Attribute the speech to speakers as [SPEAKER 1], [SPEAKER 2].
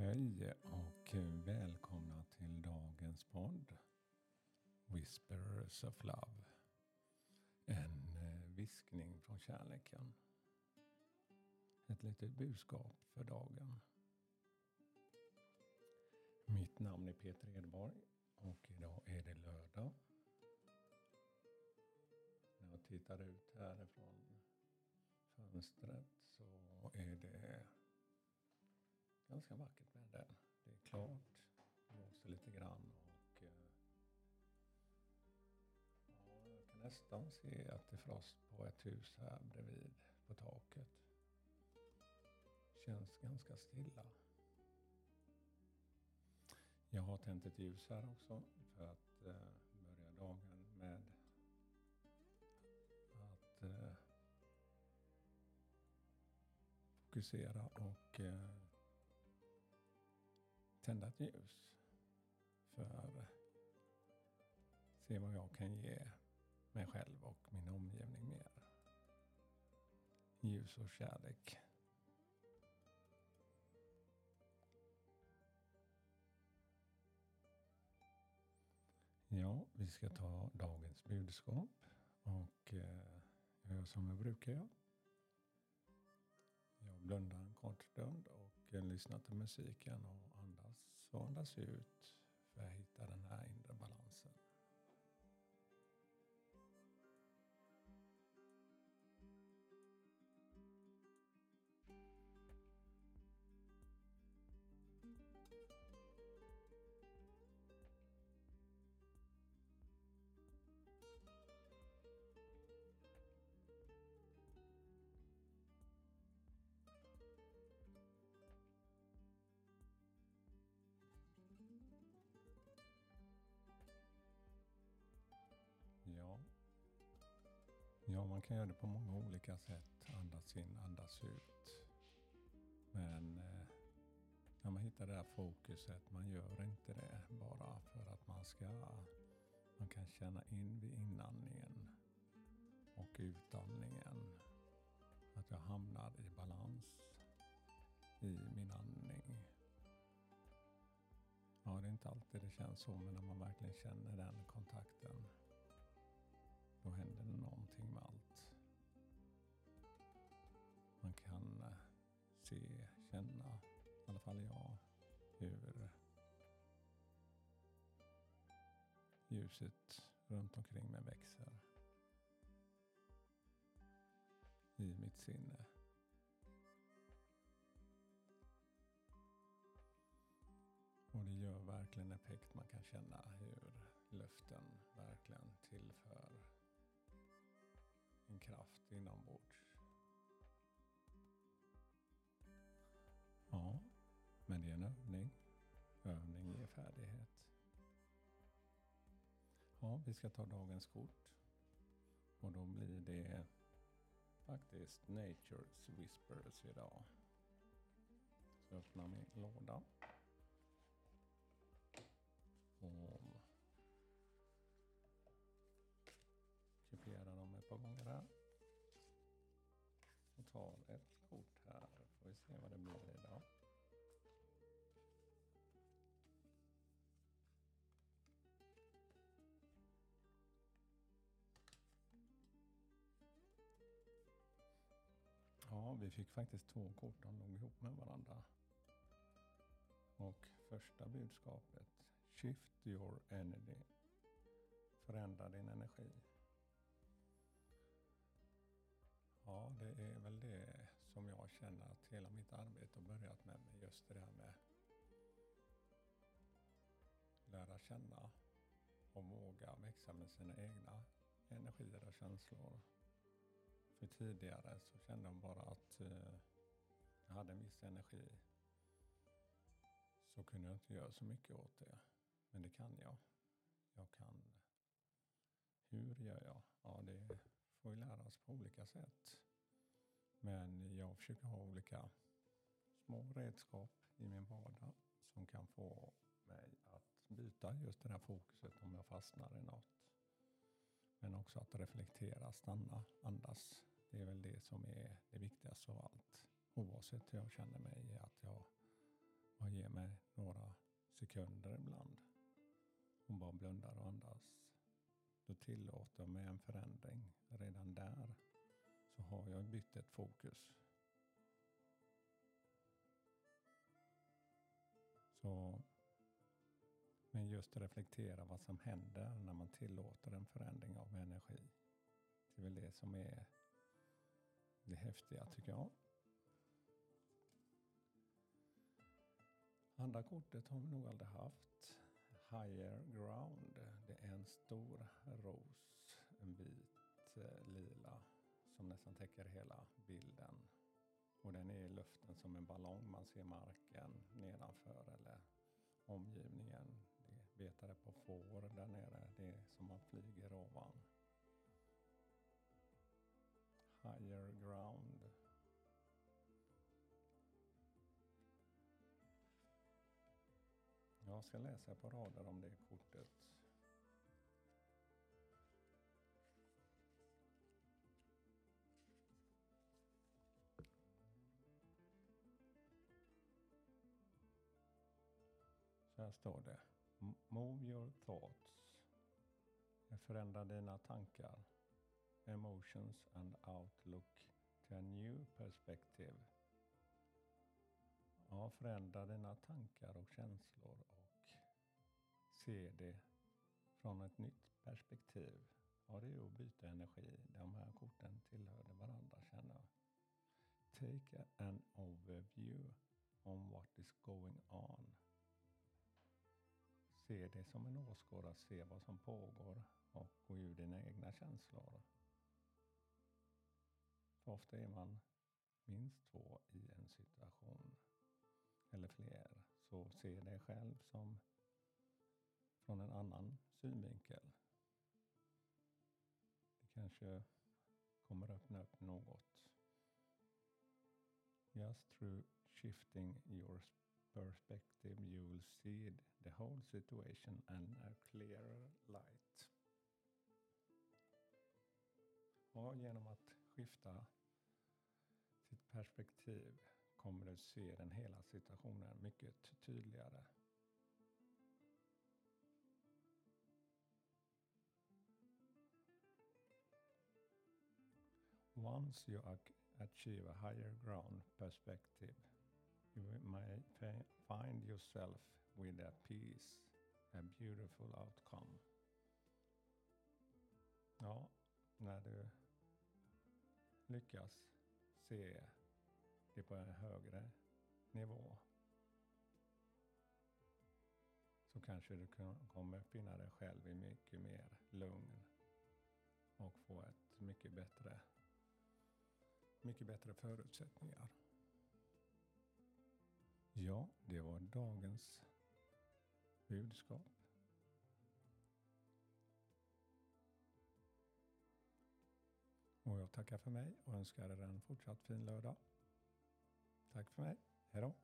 [SPEAKER 1] Hej och välkomna till dagens podd Whispers of Love. En eh, viskning från kärleken. Ett litet budskap för dagen. Mitt namn är Peter Edborg och idag är det lördag. När jag tittar ut härifrån fönstret så är det ganska vackert med den. Det är klart, blåser lite grann och eh, ja, jag kan nästan se att det är frost på ett hus här bredvid på taket. Känns ganska stilla. Jag har tänt ett ljus här också för att eh, börja dagen med att eh, fokusera och eh, tända ett ljus för att se vad jag kan ge mig själv och min omgivning mer. Ljus och kärlek. Ja, vi ska ta dagens budskap och eh, jag gör som jag brukar göra. Jag blundar en kort stund och eh, lyssnar till musiken och andas ut för att hitta den här inre balansen. Man kan göra det på många olika sätt. Andas in, andas ut. Men eh, när man hittar det här fokuset, man gör inte det bara för att man ska... Man kan känna in vid inandningen och utandningen att jag hamnar i balans i min andning. Ja, det är inte alltid det känns så, men när man verkligen känner den kontakten då händer det någonting med allt. Man kan eh, se, känna, i alla fall jag, hur ljuset runt omkring mig växer. I mitt sinne. Och det gör verkligen effekt. Man kan känna hur luften verkligen tillför inombords. Ja, men det är en övning. Övning ger färdighet. Ja, vi ska ta dagens kort. Och då blir det faktiskt Nature's Whispers idag. Så jag öppnar min låda. Tar ett kort här. Får vi se vad det blir idag. Ja, vi fick faktiskt två kort. De låg ihop med varandra. Och första budskapet. Shift your energy. Förändra din energi. Ja, det är väl det som jag känner att hela mitt arbete har börjat med. Just det där med lära känna och våga växa med sina egna energier och känslor. För tidigare så kände jag bara att eh, jag hade en viss energi. Så kunde jag inte göra så mycket åt det. Men det kan jag. Jag kan. Hur gör jag? Ja, det får vi lära oss på olika sätt. Men jag försöker ha olika små redskap i min vardag som kan få mig att byta just det här fokuset om jag fastnar i något. Men också att reflektera, stanna, andas. Det är väl det som är det viktigaste av allt. Oavsett hur jag känner mig, att jag bara ger mig några sekunder ibland. Och bara blundar och andas. Tillåter mig en förändring. Redan där så har jag bytt ett fokus. Så, men just reflektera vad som händer när man tillåter en förändring av energi. Det är väl det som är det häftiga tycker jag. Andra kortet har vi nog aldrig haft. Higher ground. Det är en stor ros, en vit-lila, eh, som nästan täcker hela bilden. Och den är i luften som en ballong. Man ser marken nedanför eller omgivningen. Det betar på får där nere. Det är som man flyger ovan. Higher ground. Jag ska läsa på rader om det kortet. Här står det. Move your thoughts. Förändra dina tankar, emotions and outlook to a new perspective. Ja, förändra dina tankar och känslor och se det från ett nytt perspektiv. Ja, det är att byta energi. De här korten tillhörde varandra känner jag. Take an overview on what is going on. Se det som en åskådare, se vad som pågår och gå ur dina egna känslor. För ofta är man minst två i en situation eller fler. Så se dig själv som från en annan synvinkel. Det kanske kommer öppna upp något. Just through shifting your perspective you will see the whole situation and a clearer light. Ja, genom att skifta sitt perspektiv kommer du se den hela situationen mycket tydligare. Once you achieve a higher ground perspective, you may find yourself with a peace, a beautiful outcome. Ja, när du lyckas se det på en högre nivå så kanske du kommer finna dig själv i mycket mer lugn och få ett mycket bättre, mycket bättre förutsättningar. Ja, det var dagens budskap. Och jag tackar för mig och önskar er en fortsatt fin lördag. Tack för mig. Hej då.